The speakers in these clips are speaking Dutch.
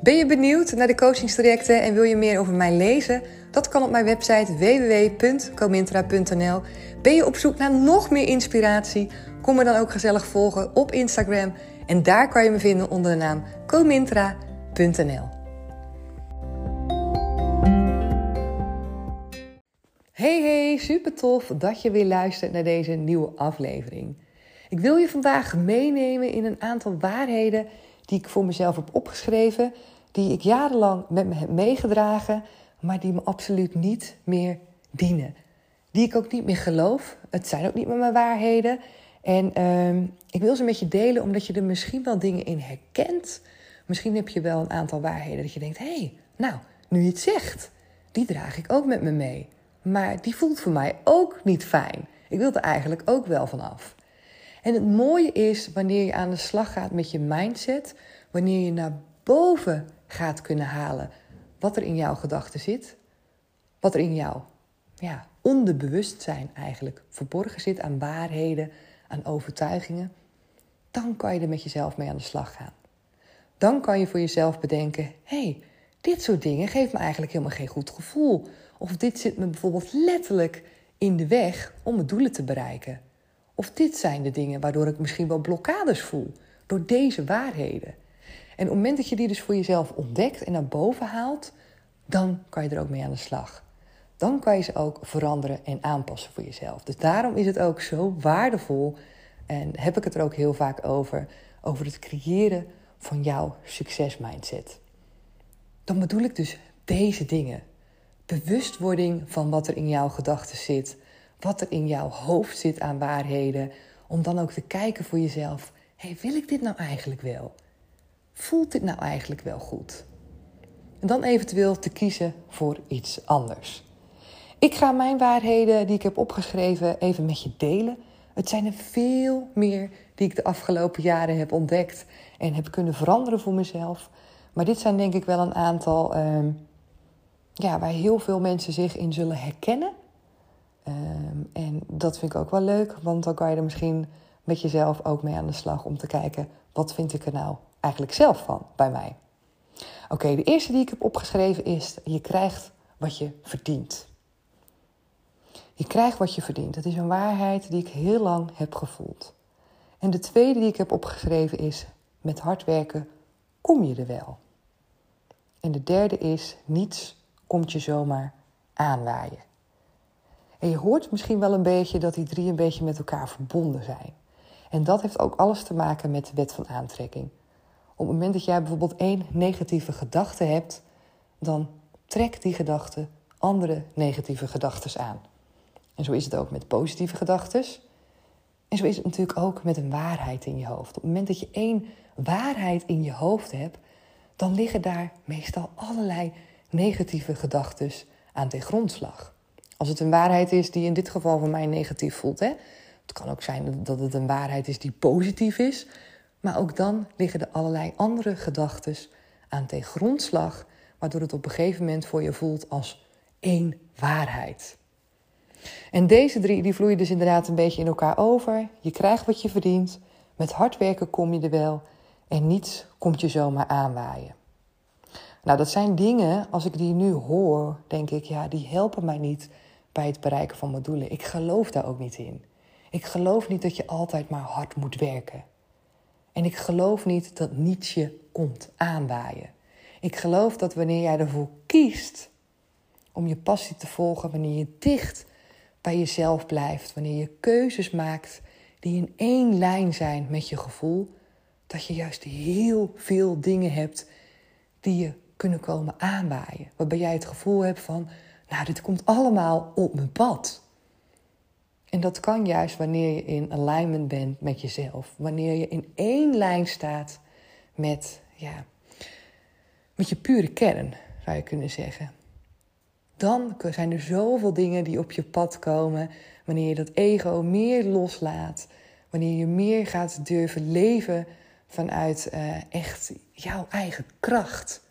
Ben je benieuwd naar de coachingstrajecten en wil je meer over mij lezen? Dat kan op mijn website www.comintra.nl. Ben je op zoek naar nog meer inspiratie? Kom me dan ook gezellig volgen op Instagram. En daar kan je me vinden onder de naam comintra.nl. Hey hey, super tof dat je weer luistert naar deze nieuwe aflevering. Ik wil je vandaag meenemen in een aantal waarheden die ik voor mezelf heb opgeschreven, die ik jarenlang met me heb meegedragen, maar die me absoluut niet meer dienen. Die ik ook niet meer geloof. Het zijn ook niet meer mijn waarheden. En uh, ik wil ze met je delen omdat je er misschien wel dingen in herkent. Misschien heb je wel een aantal waarheden dat je denkt: hé, hey, nou, nu je het zegt, die draag ik ook met me mee. Maar die voelt voor mij ook niet fijn. Ik wil er eigenlijk ook wel van af. En het mooie is wanneer je aan de slag gaat met je mindset, wanneer je naar boven gaat kunnen halen wat er in jouw gedachten zit, wat er in jouw ja, onderbewustzijn eigenlijk verborgen zit aan waarheden, aan overtuigingen, dan kan je er met jezelf mee aan de slag gaan. Dan kan je voor jezelf bedenken: hey, dit soort dingen geeft me eigenlijk helemaal geen goed gevoel. Of dit zit me bijvoorbeeld letterlijk in de weg om mijn doelen te bereiken. Of dit zijn de dingen waardoor ik misschien wel blokkades voel door deze waarheden. En op het moment dat je die dus voor jezelf ontdekt en naar boven haalt, dan kan je er ook mee aan de slag. Dan kan je ze ook veranderen en aanpassen voor jezelf. Dus daarom is het ook zo waardevol en heb ik het er ook heel vaak over, over het creëren van jouw succesmindset. Dan bedoel ik dus deze dingen. Bewustwording van wat er in jouw gedachten zit, wat er in jouw hoofd zit aan waarheden, om dan ook te kijken voor jezelf: hey, wil ik dit nou eigenlijk wel? Voelt dit nou eigenlijk wel goed? En dan eventueel te kiezen voor iets anders. Ik ga mijn waarheden die ik heb opgeschreven even met je delen. Het zijn er veel meer die ik de afgelopen jaren heb ontdekt en heb kunnen veranderen voor mezelf. Maar dit zijn denk ik wel een aantal uh, ja, waar heel veel mensen zich in zullen herkennen. Uh, en dat vind ik ook wel leuk, want dan kan je er misschien met jezelf ook mee aan de slag om te kijken wat vind ik er nou eigenlijk zelf van bij mij. Oké, de eerste die ik heb opgeschreven is: je krijgt wat je verdient. Je krijgt wat je verdient. Dat is een waarheid die ik heel lang heb gevoeld. En de tweede die ik heb opgeschreven is: met hard werken kom je er wel. En de derde is: niets komt je zomaar aanwaaien. En je hoort misschien wel een beetje dat die drie een beetje met elkaar verbonden zijn. En dat heeft ook alles te maken met de wet van aantrekking. Op het moment dat jij bijvoorbeeld één negatieve gedachte hebt, dan trekt die gedachte andere negatieve gedachten aan. En zo is het ook met positieve gedachten. En zo is het natuurlijk ook met een waarheid in je hoofd. Op het moment dat je één waarheid in je hoofd hebt, dan liggen daar meestal allerlei negatieve gedachten aan ten grondslag. Als het een waarheid is die in dit geval voor mij negatief voelt. Hè? Het kan ook zijn dat het een waarheid is die positief is. Maar ook dan liggen er allerlei andere gedachten aan ten grondslag. Waardoor het op een gegeven moment voor je voelt als één waarheid. En deze drie die vloeien dus inderdaad een beetje in elkaar over. Je krijgt wat je verdient. Met hard werken kom je er wel. En niets komt je zomaar aanwaaien. Nou, dat zijn dingen, als ik die nu hoor, denk ik, ja, die helpen mij niet bij het bereiken van mijn doelen. Ik geloof daar ook niet in. Ik geloof niet dat je altijd maar hard moet werken. En ik geloof niet dat niets je komt aanwaaien. Ik geloof dat wanneer jij ervoor kiest om je passie te volgen, wanneer je dicht bij jezelf blijft, wanneer je keuzes maakt die in één lijn zijn met je gevoel, dat je juist heel veel dingen hebt die je kunnen komen aanwaaien. Waarbij jij het gevoel hebt van, nou, dit komt allemaal op mijn pad. En dat kan juist wanneer je in alignment bent met jezelf. Wanneer je in één lijn staat met, ja, met je pure kern, zou je kunnen zeggen. Dan zijn er zoveel dingen die op je pad komen wanneer je dat ego meer loslaat. Wanneer je meer gaat durven leven vanuit uh, echt jouw eigen kracht.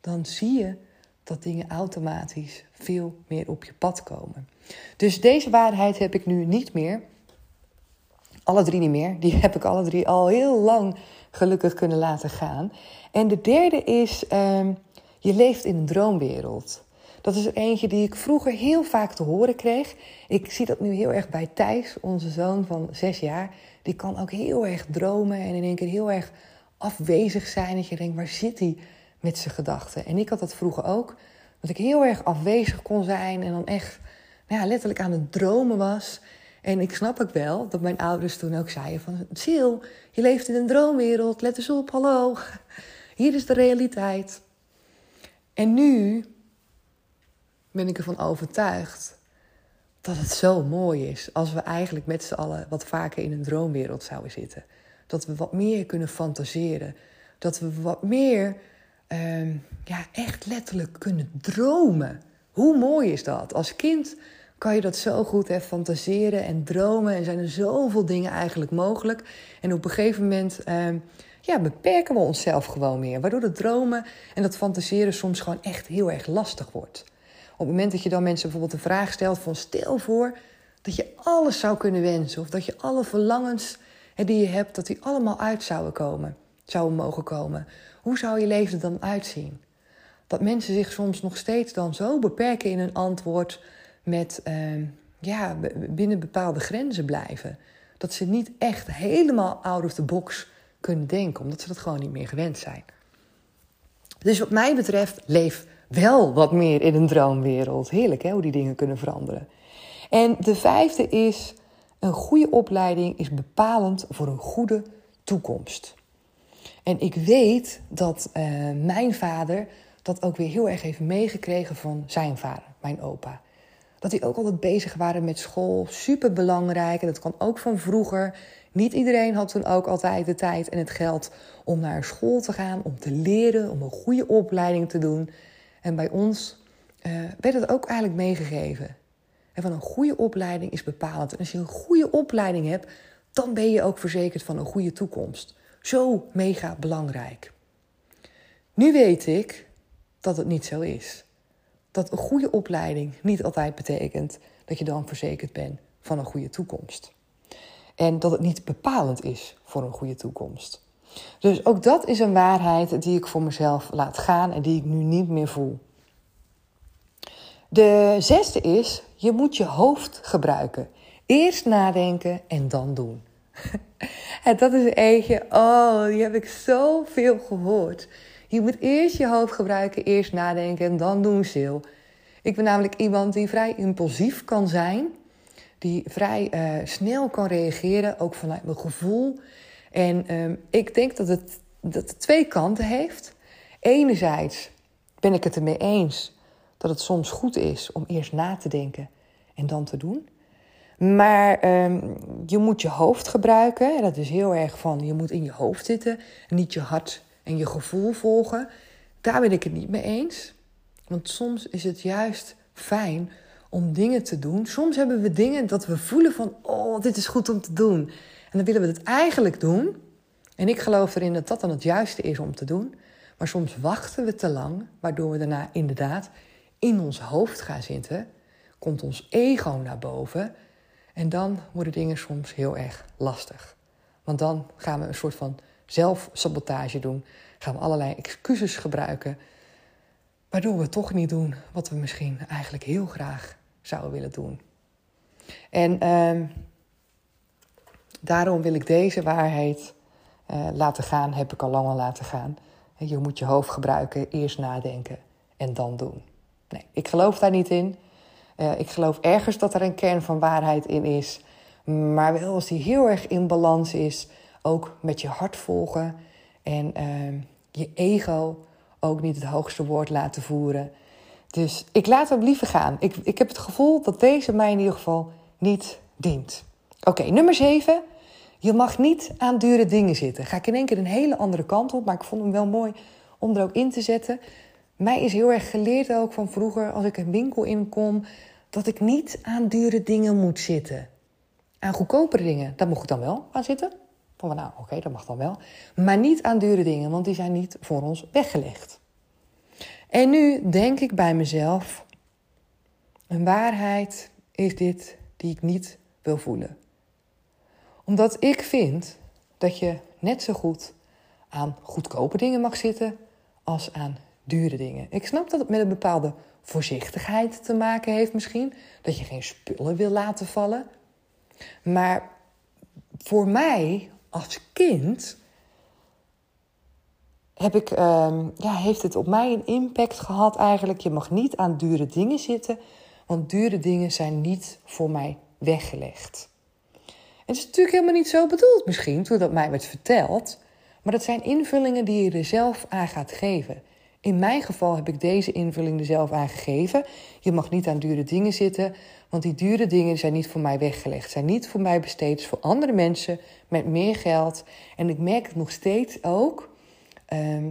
Dan zie je dat dingen automatisch veel meer op je pad komen. Dus deze waarheid heb ik nu niet meer. Alle drie niet meer. Die heb ik alle drie al heel lang gelukkig kunnen laten gaan. En de derde is, uh, je leeft in een droomwereld. Dat is er eentje die ik vroeger heel vaak te horen kreeg. Ik zie dat nu heel erg bij Thijs, onze zoon van zes jaar. Die kan ook heel erg dromen en in één keer heel erg afwezig zijn. Dat je denkt, waar zit hij met zijn gedachten? En ik had dat vroeger ook. Dat ik heel erg afwezig kon zijn en dan echt nou ja, letterlijk aan het dromen was. En ik snap ook wel dat mijn ouders toen ook zeiden van... Sil, je leeft in een droomwereld, let eens op, hallo. Hier is de realiteit. En nu ben ik ervan overtuigd dat het zo mooi is als we eigenlijk met z'n allen wat vaker in een droomwereld zouden zitten. Dat we wat meer kunnen fantaseren. Dat we wat meer uh, ja, echt letterlijk kunnen dromen. Hoe mooi is dat? Als kind kan je dat zo goed hè, fantaseren en dromen. En zijn er zoveel dingen eigenlijk mogelijk. En op een gegeven moment uh, ja, beperken we onszelf gewoon meer. Waardoor het dromen en dat fantaseren soms gewoon echt heel erg lastig wordt. Op het moment dat je dan mensen bijvoorbeeld de vraag stelt van stel voor dat je alles zou kunnen wensen. Of dat je alle verlangens die je hebt, dat die allemaal uit zouden komen. Zouden mogen komen. Hoe zou je leven er dan uitzien? Dat mensen zich soms nog steeds dan zo beperken in een antwoord met uh, ja, binnen bepaalde grenzen blijven. Dat ze niet echt helemaal out of the box kunnen denken, omdat ze dat gewoon niet meer gewend zijn. Dus wat mij betreft, leef wel wat meer in een droomwereld. Heerlijk hè, hoe die dingen kunnen veranderen. En de vijfde is, een goede opleiding is bepalend voor een goede toekomst. En ik weet dat uh, mijn vader dat ook weer heel erg heeft meegekregen van zijn vader, mijn opa. Dat die ook altijd bezig waren met school, super belangrijk. En dat kan ook van vroeger. Niet iedereen had toen ook altijd de tijd en het geld om naar school te gaan, om te leren, om een goede opleiding te doen. En bij ons uh, werd het ook eigenlijk meegegeven. En van een goede opleiding is bepalend. En als je een goede opleiding hebt, dan ben je ook verzekerd van een goede toekomst. Zo mega belangrijk. Nu weet ik dat het niet zo is. Dat een goede opleiding niet altijd betekent dat je dan verzekerd bent van een goede toekomst. En dat het niet bepalend is voor een goede toekomst. Dus ook dat is een waarheid die ik voor mezelf laat gaan en die ik nu niet meer voel. De zesde is, je moet je hoofd gebruiken. Eerst nadenken en dan doen. en dat is eentje, oh, die heb ik zoveel gehoord. Je moet eerst je hoofd gebruiken, eerst nadenken en dan doen, Sil. Ik ben namelijk iemand die vrij impulsief kan zijn. Die vrij uh, snel kan reageren, ook vanuit mijn gevoel. En um, ik denk dat het, dat het twee kanten heeft. Enerzijds ben ik het ermee eens dat het soms goed is om eerst na te denken en dan te doen. Maar um, je moet je hoofd gebruiken. En dat is heel erg van je moet in je hoofd zitten en niet je hart en je gevoel volgen. Daar ben ik het niet mee eens. Want soms is het juist fijn om dingen te doen. Soms hebben we dingen dat we voelen van, oh, dit is goed om te doen. En dan willen we het eigenlijk doen. En ik geloof erin dat dat dan het juiste is om te doen. Maar soms wachten we te lang, waardoor we daarna inderdaad in ons hoofd gaan zitten. Komt ons ego naar boven. En dan worden dingen soms heel erg lastig. Want dan gaan we een soort van zelfsabotage doen. Gaan we allerlei excuses gebruiken. Waardoor we toch niet doen wat we misschien eigenlijk heel graag zouden willen doen. En uh, daarom wil ik deze waarheid uh, laten gaan, heb ik al lang al laten gaan. Je moet je hoofd gebruiken, eerst nadenken en dan doen. Nee, ik geloof daar niet in. Uh, ik geloof ergens dat er een kern van waarheid in is. Maar wel als die heel erg in balans is, ook met je hart volgen en uh, je ego ook niet het hoogste woord laten voeren. Dus ik laat hem liever gaan. Ik, ik heb het gevoel dat deze mij in ieder geval niet dient. Oké, nummer 7. Je mag niet aan dure dingen zitten. Ga ik in één keer een hele andere kant op, maar ik vond hem wel mooi om er ook in te zetten. Mij is heel erg geleerd ook van vroeger, als ik een winkel inkom, dat ik niet aan dure dingen moet zitten. Aan goedkopere dingen, daar mocht ik dan wel aan zitten. Van nou, oké, dat mag dan wel. Maar niet aan dure dingen, want die zijn niet voor ons weggelegd. En nu denk ik bij mezelf: een waarheid is dit die ik niet wil voelen. Omdat ik vind dat je net zo goed aan goedkope dingen mag zitten als aan dure dingen. Ik snap dat het met een bepaalde voorzichtigheid te maken heeft misschien. Dat je geen spullen wil laten vallen. Maar voor mij als kind heb ik, uh, ja, heeft het op mij een impact gehad eigenlijk. Je mag niet aan dure dingen zitten, want dure dingen zijn niet voor mij weggelegd. En het is natuurlijk helemaal niet zo bedoeld misschien toen dat mij werd verteld. Maar dat zijn invullingen die je er zelf aan gaat geven. In mijn geval heb ik deze invulling er zelf aan gegeven. Je mag niet aan dure dingen zitten, want die dure dingen zijn niet voor mij weggelegd. Zijn niet voor mij besteed, voor andere mensen met meer geld. En ik merk het nog steeds ook Ehm,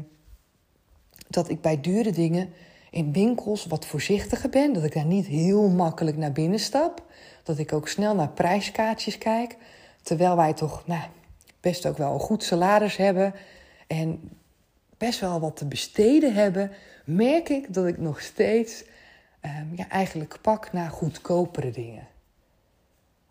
dat ik bij dure dingen in winkels wat voorzichtiger ben. Dat ik daar niet heel makkelijk naar binnen stap. Dat ik ook snel naar prijskaartjes kijk. Terwijl wij toch nou, best ook wel een goed salaris hebben. En best wel wat te besteden hebben. Merk ik dat ik nog steeds um, ja, eigenlijk pak naar goedkopere dingen.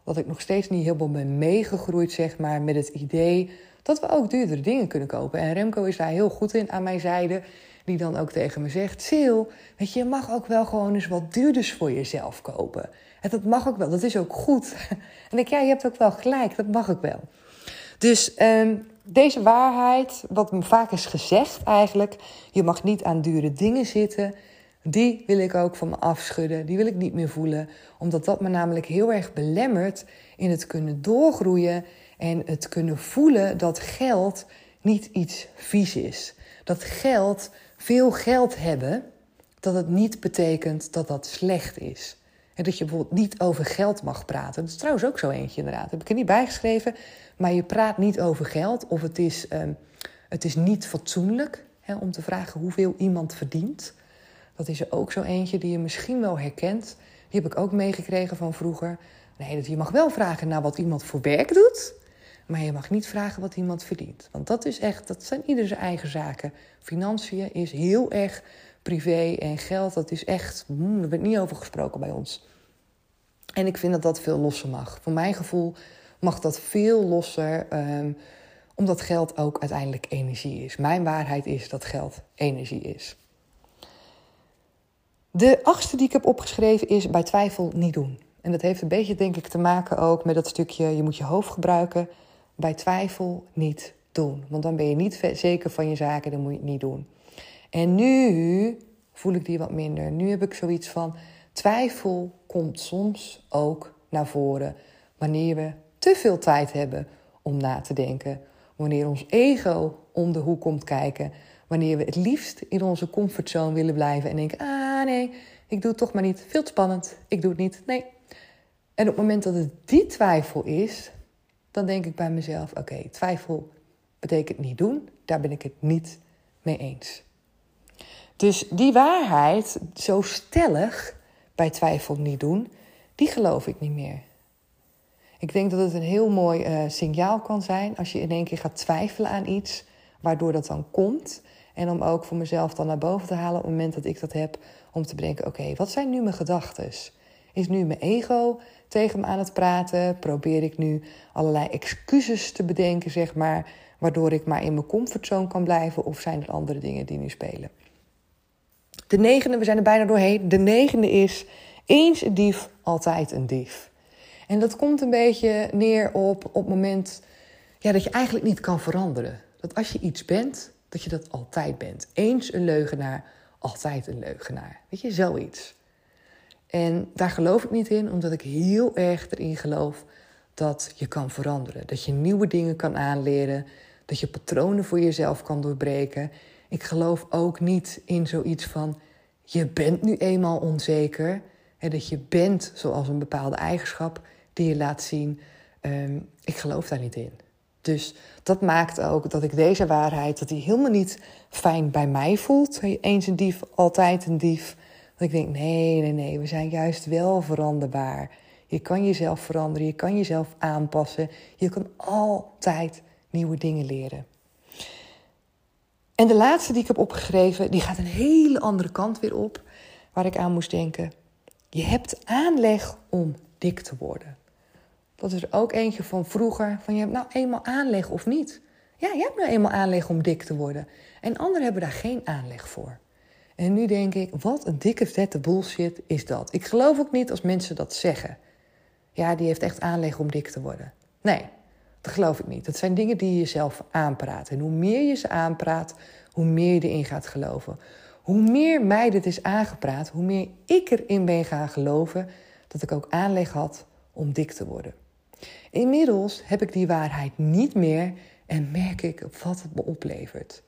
Dat ik nog steeds niet helemaal ben meegegroeid, zeg maar, met het idee dat we ook duurdere dingen kunnen kopen. En Remco is daar heel goed in aan mijn zijde. Die dan ook tegen me zegt: Sil, weet je, je mag ook wel gewoon eens wat duurders voor jezelf kopen. En dat mag ook wel, dat is ook goed. En ik, ja, je hebt ook wel gelijk, dat mag ook wel. Dus um, deze waarheid, wat me vaak is gezegd eigenlijk, je mag niet aan dure dingen zitten, die wil ik ook van me afschudden. Die wil ik niet meer voelen, omdat dat me namelijk heel erg belemmert in het kunnen doorgroeien en het kunnen voelen dat geld niet iets vies is. Dat geld, veel geld hebben, dat het niet betekent dat dat slecht is. En dat je bijvoorbeeld niet over geld mag praten. Dat is trouwens ook zo eentje inderdaad. Heb ik er niet bijgeschreven. Maar je praat niet over geld. Of het is, um, het is niet fatsoenlijk hè, om te vragen hoeveel iemand verdient. Dat is er ook zo eentje die je misschien wel herkent. Die heb ik ook meegekregen van vroeger. Nee, dat je mag wel vragen naar wat iemand voor werk doet. Maar je mag niet vragen wat iemand verdient. Want dat is echt, dat zijn ieder zijn eigen zaken. Financiën is heel erg privé en geld, dat is echt, hmm, daar werd niet over gesproken bij ons. En ik vind dat dat veel losser mag. Voor mijn gevoel mag dat veel losser, um, omdat geld ook uiteindelijk energie is. Mijn waarheid is dat geld energie is. De achtste die ik heb opgeschreven is bij twijfel niet doen. En dat heeft een beetje, denk ik, te maken ook met dat stukje je moet je hoofd gebruiken bij twijfel niet doen. Want dan ben je niet zeker van je zaken, dan moet je het niet doen. En nu voel ik die wat minder. Nu heb ik zoiets van twijfel komt soms ook naar voren wanneer we te veel tijd hebben om na te denken. Wanneer ons ego om de hoek komt kijken. Wanneer we het liefst in onze comfortzone willen blijven en denken: ah nee, ik doe het toch maar niet. Veel te spannend, ik doe het niet. Nee. En op het moment dat het die twijfel is, dan denk ik bij mezelf: oké, twijfel betekent niet doen, daar ben ik het niet mee eens. Dus die waarheid, zo stellig bij twijfel niet doen, die geloof ik niet meer. Ik denk dat het een heel mooi uh, signaal kan zijn als je in één keer gaat twijfelen aan iets, waardoor dat dan komt. En om ook voor mezelf dan naar boven te halen op het moment dat ik dat heb, om te bedenken: oké, wat zijn nu mijn gedachten? Is nu mijn ego tegen me aan het praten? Probeer ik nu allerlei excuses te bedenken, zeg maar, waardoor ik maar in mijn comfortzone kan blijven? Of zijn er andere dingen die nu spelen? De negende, we zijn er bijna doorheen. De negende is eens een dief, altijd een dief. En dat komt een beetje neer op, op het moment ja, dat je eigenlijk niet kan veranderen. Dat als je iets bent, dat je dat altijd bent. Eens een leugenaar, altijd een leugenaar. Weet je, zoiets. En daar geloof ik niet in, omdat ik heel erg erin geloof dat je kan veranderen. Dat je nieuwe dingen kan aanleren. Dat je patronen voor jezelf kan doorbreken. Ik geloof ook niet in zoiets van je bent nu eenmaal onzeker. En dat je bent zoals een bepaalde eigenschap die je laat zien. Ehm, ik geloof daar niet in. Dus dat maakt ook dat ik deze waarheid, dat die helemaal niet fijn bij mij voelt. Eens een dief, altijd een dief. Dat ik denk, nee, nee, nee, we zijn juist wel veranderbaar. Je kan jezelf veranderen, je kan jezelf aanpassen. Je kan altijd nieuwe dingen leren. En de laatste die ik heb opgeschreven, die gaat een hele andere kant weer op, waar ik aan moest denken. Je hebt aanleg om dik te worden. Dat is er ook eentje van vroeger, van je hebt nou eenmaal aanleg of niet. Ja, je hebt nou eenmaal aanleg om dik te worden. En anderen hebben daar geen aanleg voor. En nu denk ik, wat een dikke vette bullshit is dat. Ik geloof ook niet als mensen dat zeggen. Ja, die heeft echt aanleg om dik te worden. Nee, dat geloof ik niet. Dat zijn dingen die je jezelf aanpraat. En hoe meer je ze aanpraat, hoe meer je erin gaat geloven. Hoe meer mij dit is aangepraat, hoe meer ik erin ben gaan geloven dat ik ook aanleg had om dik te worden. Inmiddels heb ik die waarheid niet meer en merk ik wat het me oplevert.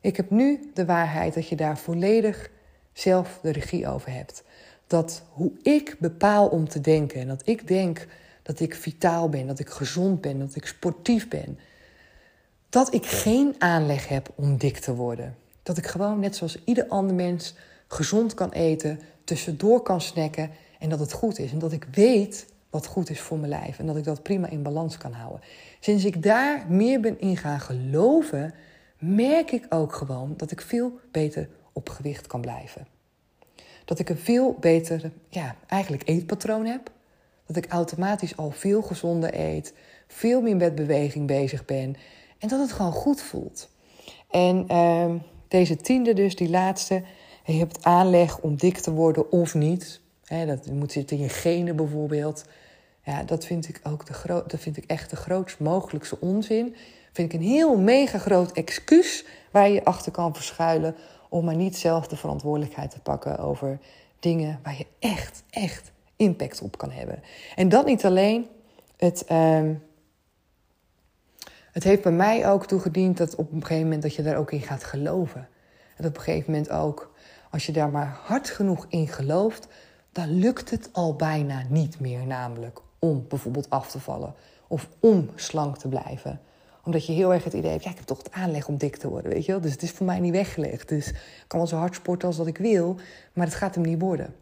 Ik heb nu de waarheid dat je daar volledig zelf de regie over hebt. Dat hoe ik bepaal om te denken en dat ik denk dat ik vitaal ben, dat ik gezond ben, dat ik sportief ben. Dat ik geen aanleg heb om dik te worden. Dat ik gewoon, net zoals ieder ander mens, gezond kan eten, tussendoor kan snacken en dat het goed is. En dat ik weet wat goed is voor mijn lijf en dat ik dat prima in balans kan houden. Sinds ik daar meer ben in gaan geloven, merk ik ook gewoon dat ik veel beter op gewicht kan blijven. Dat ik een veel beter, ja, eigenlijk eetpatroon heb. Dat ik automatisch al veel gezonder eet, veel meer met beweging bezig ben en dat het gewoon goed voelt. En uh, deze tiende dus, die laatste, je hebt aanleg om dik te worden of niet. Dat moet zitten in je genen bijvoorbeeld. Ja, dat vind ik ook de dat vind ik echt de grootst mogelijkste onzin. Vind ik een heel mega groot excuus waar je achter kan verschuilen om maar niet zelf de verantwoordelijkheid te pakken over dingen waar je echt, echt impact op kan hebben. En dat niet alleen. Het, uh, het heeft bij mij ook toegediend dat op een gegeven moment dat je daar ook in gaat geloven. En op een gegeven moment ook, als je daar maar hard genoeg in gelooft, dan lukt het al bijna niet meer, namelijk om bijvoorbeeld af te vallen of om slank te blijven omdat je heel erg het idee hebt, ja, ik heb toch het aanleg om dik te worden, weet je wel. Dus het is voor mij niet weggelegd. Dus ik kan wel zo hard sporten als dat ik wil, maar het gaat hem niet worden.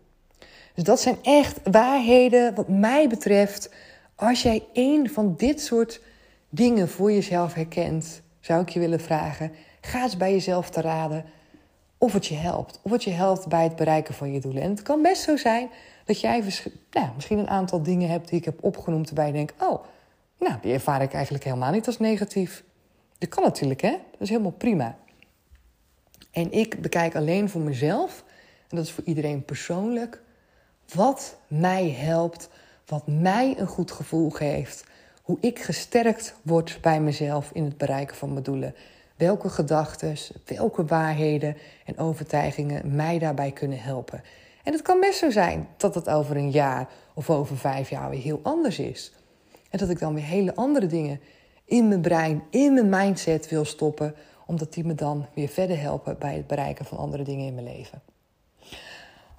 Dus dat zijn echt waarheden, wat mij betreft. Als jij één van dit soort dingen voor jezelf herkent, zou ik je willen vragen: ga eens bij jezelf te raden of het je helpt. Of het je helpt bij het bereiken van je doelen. En het kan best zo zijn dat jij nou, misschien een aantal dingen hebt die ik heb opgenoemd, waarbij je denkt: oh, nou, die ervaar ik eigenlijk helemaal niet als negatief. Dat kan natuurlijk, hè? Dat is helemaal prima. En ik bekijk alleen voor mezelf, en dat is voor iedereen persoonlijk, wat mij helpt, wat mij een goed gevoel geeft, hoe ik gesterkt word bij mezelf in het bereiken van mijn doelen. Welke gedachten, welke waarheden en overtuigingen mij daarbij kunnen helpen. En het kan best zo zijn dat het over een jaar of over vijf jaar weer heel anders is. En dat ik dan weer hele andere dingen in mijn brein, in mijn mindset wil stoppen, omdat die me dan weer verder helpen bij het bereiken van andere dingen in mijn leven.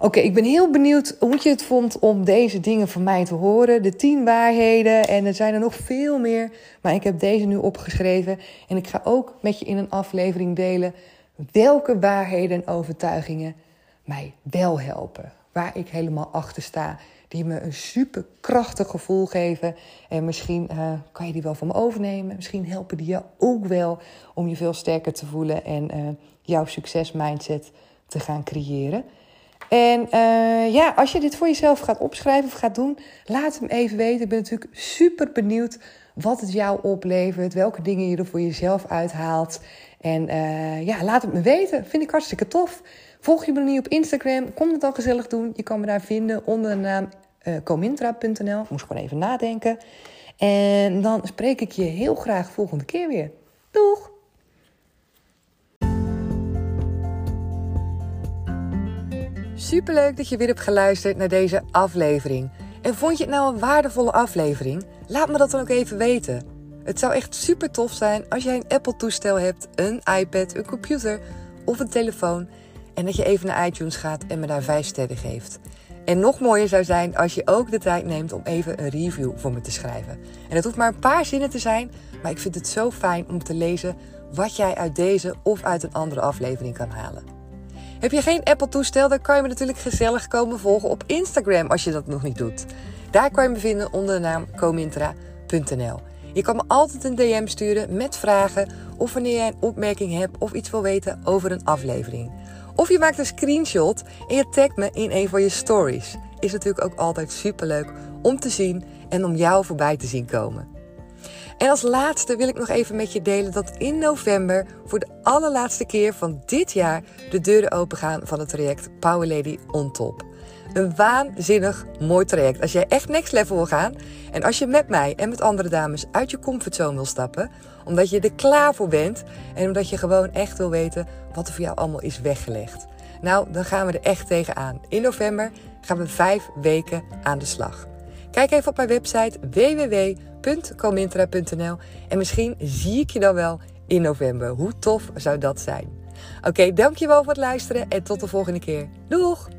Oké, ik ben heel benieuwd hoe je het vond om deze dingen van mij te horen. De tien waarheden en er zijn er nog veel meer. Maar ik heb deze nu opgeschreven. En ik ga ook met je in een aflevering delen welke waarheden en overtuigingen mij wel helpen. Waar ik helemaal achter sta. Die me een super krachtig gevoel geven. En misschien uh, kan je die wel van me overnemen. Misschien helpen die je ook wel om je veel sterker te voelen. En uh, jouw succesmindset te gaan creëren. En uh, ja, als je dit voor jezelf gaat opschrijven of gaat doen, laat hem even weten. Ik ben natuurlijk super benieuwd wat het jou oplevert, welke dingen je er voor jezelf uithaalt. En uh, ja, laat het me weten. Vind ik hartstikke tof. Volg je me niet op Instagram, kom het dan gezellig doen. Je kan me daar vinden onder de naam uh, comintra.nl. Moest gewoon even nadenken. En dan spreek ik je heel graag volgende keer weer. Doeg! Superleuk dat je weer hebt geluisterd naar deze aflevering. En vond je het nou een waardevolle aflevering? Laat me dat dan ook even weten. Het zou echt super tof zijn als jij een Apple-toestel hebt, een iPad, een computer of een telefoon. En dat je even naar iTunes gaat en me daar 5 sterren geeft. En nog mooier zou zijn als je ook de tijd neemt om even een review voor me te schrijven. En het hoeft maar een paar zinnen te zijn, maar ik vind het zo fijn om te lezen wat jij uit deze of uit een andere aflevering kan halen. Heb je geen Apple-toestel, dan kan je me natuurlijk gezellig komen volgen op Instagram als je dat nog niet doet. Daar kan je me vinden onder de naam comintra.nl. Je kan me altijd een DM sturen met vragen of wanneer jij een opmerking hebt of iets wil weten over een aflevering. Of je maakt een screenshot en je tagt me in een van je stories. Is natuurlijk ook altijd superleuk om te zien en om jou voorbij te zien komen. En als laatste wil ik nog even met je delen dat in november voor de allerlaatste keer van dit jaar de deuren opengaan van het traject Power Lady on Top. Een waanzinnig mooi traject. Als jij echt next level wil gaan en als je met mij en met andere dames uit je comfortzone wil stappen, omdat je er klaar voor bent en omdat je gewoon echt wil weten wat er voor jou allemaal is weggelegd. Nou, dan gaan we er echt tegenaan. In november gaan we vijf weken aan de slag. Kijk even op mijn website www.comintra.nl en misschien zie ik je dan wel in november. Hoe tof zou dat zijn? Oké, dankjewel voor het luisteren en tot de volgende keer. Doeg!